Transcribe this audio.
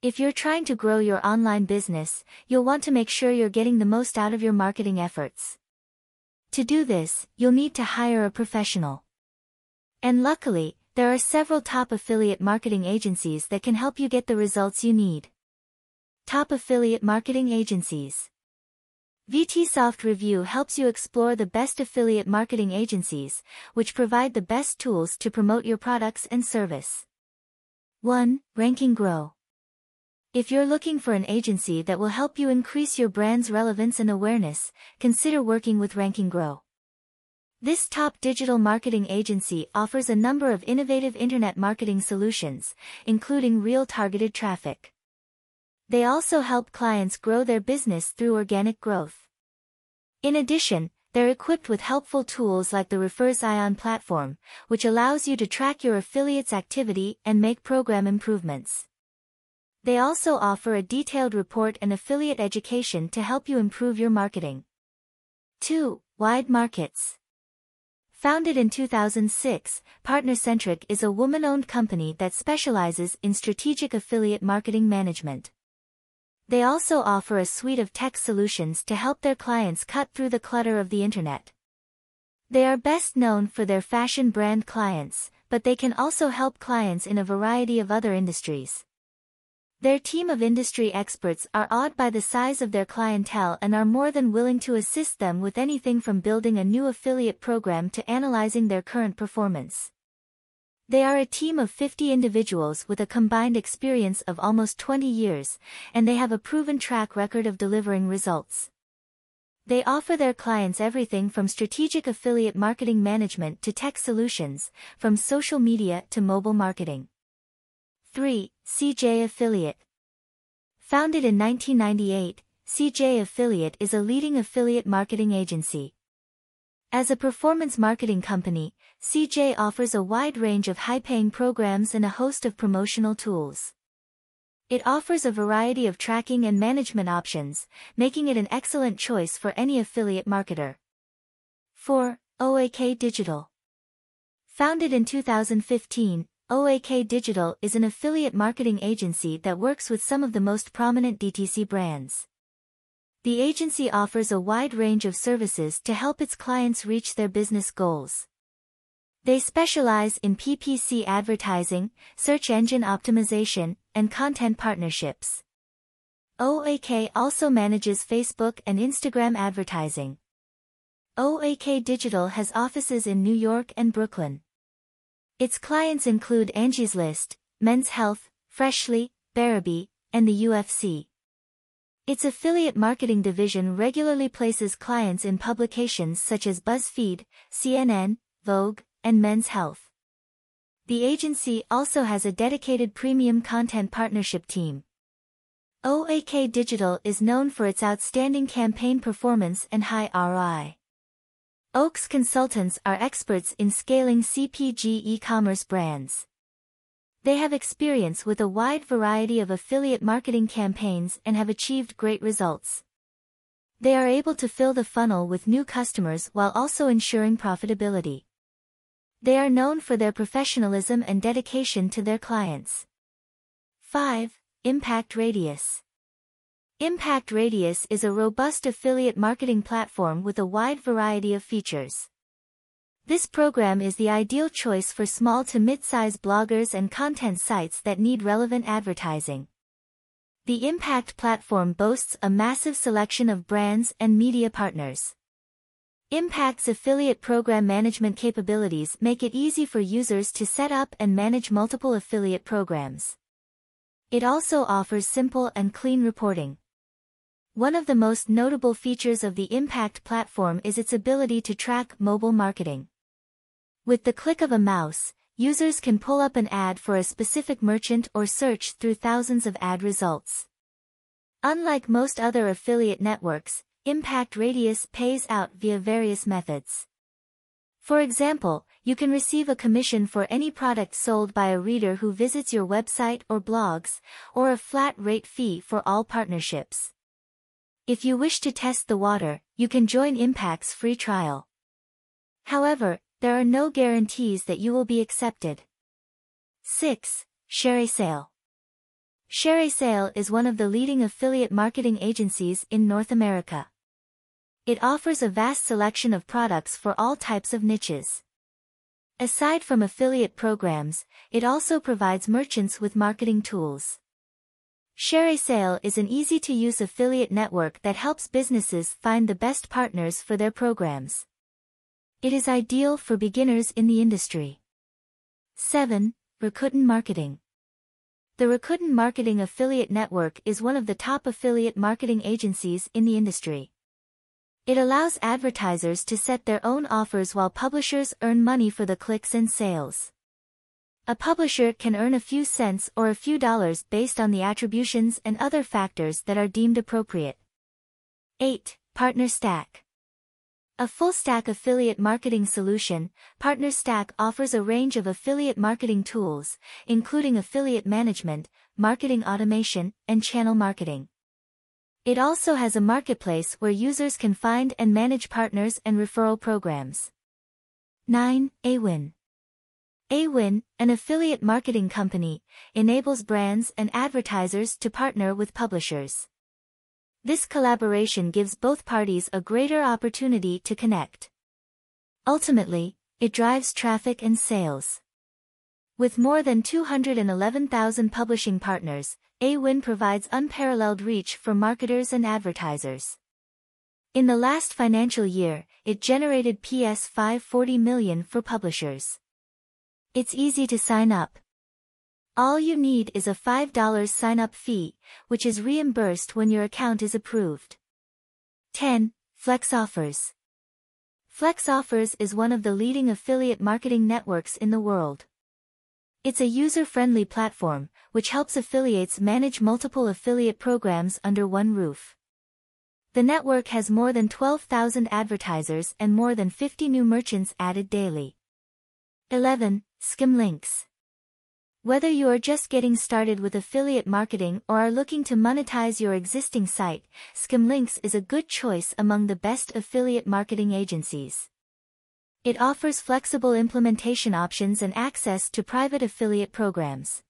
If you're trying to grow your online business, you'll want to make sure you're getting the most out of your marketing efforts. To do this, you'll need to hire a professional. And luckily, there are several top affiliate marketing agencies that can help you get the results you need. Top affiliate marketing agencies. VTsoft Review helps you explore the best affiliate marketing agencies, which provide the best tools to promote your products and service. 1. Ranking Grow. If you're looking for an agency that will help you increase your brand's relevance and awareness, consider working with Ranking Grow. This top digital marketing agency offers a number of innovative internet marketing solutions, including real targeted traffic. They also help clients grow their business through organic growth. In addition, they're equipped with helpful tools like the Refersion platform, which allows you to track your affiliates' activity and make program improvements. They also offer a detailed report and affiliate education to help you improve your marketing. 2. Wide Markets Founded in 2006, PartnerCentric is a woman-owned company that specializes in strategic affiliate marketing management. They also offer a suite of tech solutions to help their clients cut through the clutter of the internet. They are best known for their fashion brand clients, but they can also help clients in a variety of other industries. Their team of industry experts are awed by the size of their clientele and are more than willing to assist them with anything from building a new affiliate program to analyzing their current performance. They are a team of 50 individuals with a combined experience of almost 20 years, and they have a proven track record of delivering results. They offer their clients everything from strategic affiliate marketing management to tech solutions, from social media to mobile marketing. 3. CJ Affiliate Founded in 1998, CJ Affiliate is a leading affiliate marketing agency. As a performance marketing company, CJ offers a wide range of high-paying programs and a host of promotional tools. It offers a variety of tracking and management options, making it an excellent choice for any affiliate marketer. 4. OAK Digital Founded in 2015, OAK Digital is an affiliate marketing agency that works with some of the most prominent DTC brands. The agency offers a wide range of services to help its clients reach their business goals. They specialize in PPC advertising, search engine optimization, and content partnerships. OAK also manages Facebook and Instagram advertising. OAK Digital has offices in New York and Brooklyn. Its clients include Angie's List, Men's Health, Freshly, Barabee, and the UFC. Its affiliate marketing division regularly places clients in publications such as BuzzFeed, CNN, Vogue, and Men's Health. The agency also has a dedicated premium content partnership team. OAK Digital is known for its outstanding campaign performance and high ROI. Oaks consultants are experts in scaling CPG e-commerce brands. They have experience with a wide variety of affiliate marketing campaigns and have achieved great results. They are able to fill the funnel with new customers while also ensuring profitability. They are known for their professionalism and dedication to their clients. 5. Impact Radius Impact Radius is a robust affiliate marketing platform with a wide variety of features. This program is the ideal choice for small to mid-size bloggers and content sites that need relevant advertising. The Impact platform boasts a massive selection of brands and media partners. Impact's affiliate program management capabilities make it easy for users to set up and manage multiple affiliate programs. It also offers simple and clean reporting. One of the most notable features of the Impact platform is its ability to track mobile marketing. With the click of a mouse, users can pull up an ad for a specific merchant or search through thousands of ad results. Unlike most other affiliate networks, Impact Radius pays out via various methods. For example, you can receive a commission for any product sold by a reader who visits your website or blogs, or a flat rate fee for all partnerships. If you wish to test the water, you can join Impact's free trial. However, there are no guarantees that you will be accepted. 6. ShareASale Sherry Sale is one of the leading affiliate marketing agencies in North America. It offers a vast selection of products for all types of niches. Aside from affiliate programs, it also provides merchants with marketing tools. ShareASale is an easy-to-use affiliate network that helps businesses find the best partners for their programs. It is ideal for beginners in the industry. 7. Rakuten Marketing The Rakuten Marketing Affiliate Network is one of the top affiliate marketing agencies in the industry. It allows advertisers to set their own offers while publishers earn money for the clicks and sales. A publisher can earn a few cents or a few dollars based on the attributions and other factors that are deemed appropriate. 8. Partner Stack A full-stack affiliate marketing solution, Partner Stack offers a range of affiliate marketing tools, including affiliate management, marketing automation, and channel marketing. It also has a marketplace where users can find and manage partners and referral programs. 9. Awin. Awin, an affiliate marketing company, enables brands and advertisers to partner with publishers. This collaboration gives both parties a greater opportunity to connect. Ultimately, it drives traffic and sales. With more than 211,000 publishing partners, Awin provides unparalleled reach for marketers and advertisers. In the last financial year, it generated PS 540 million for publishers. It's easy to sign up. All you need is a $5 sign-up fee, which is reimbursed when your account is approved. 10. Flex Offers Flex Offers is one of the leading affiliate marketing networks in the world. It's a user-friendly platform, which helps affiliates manage multiple affiliate programs under one roof. The network has more than 12,000 advertisers and more than 50 new merchants added daily. 11. Skimlinks. Whether you are just getting started with affiliate marketing or are looking to monetize your existing site, Skimlinks is a good choice among the best affiliate marketing agencies. It offers flexible implementation options and access to private affiliate programs.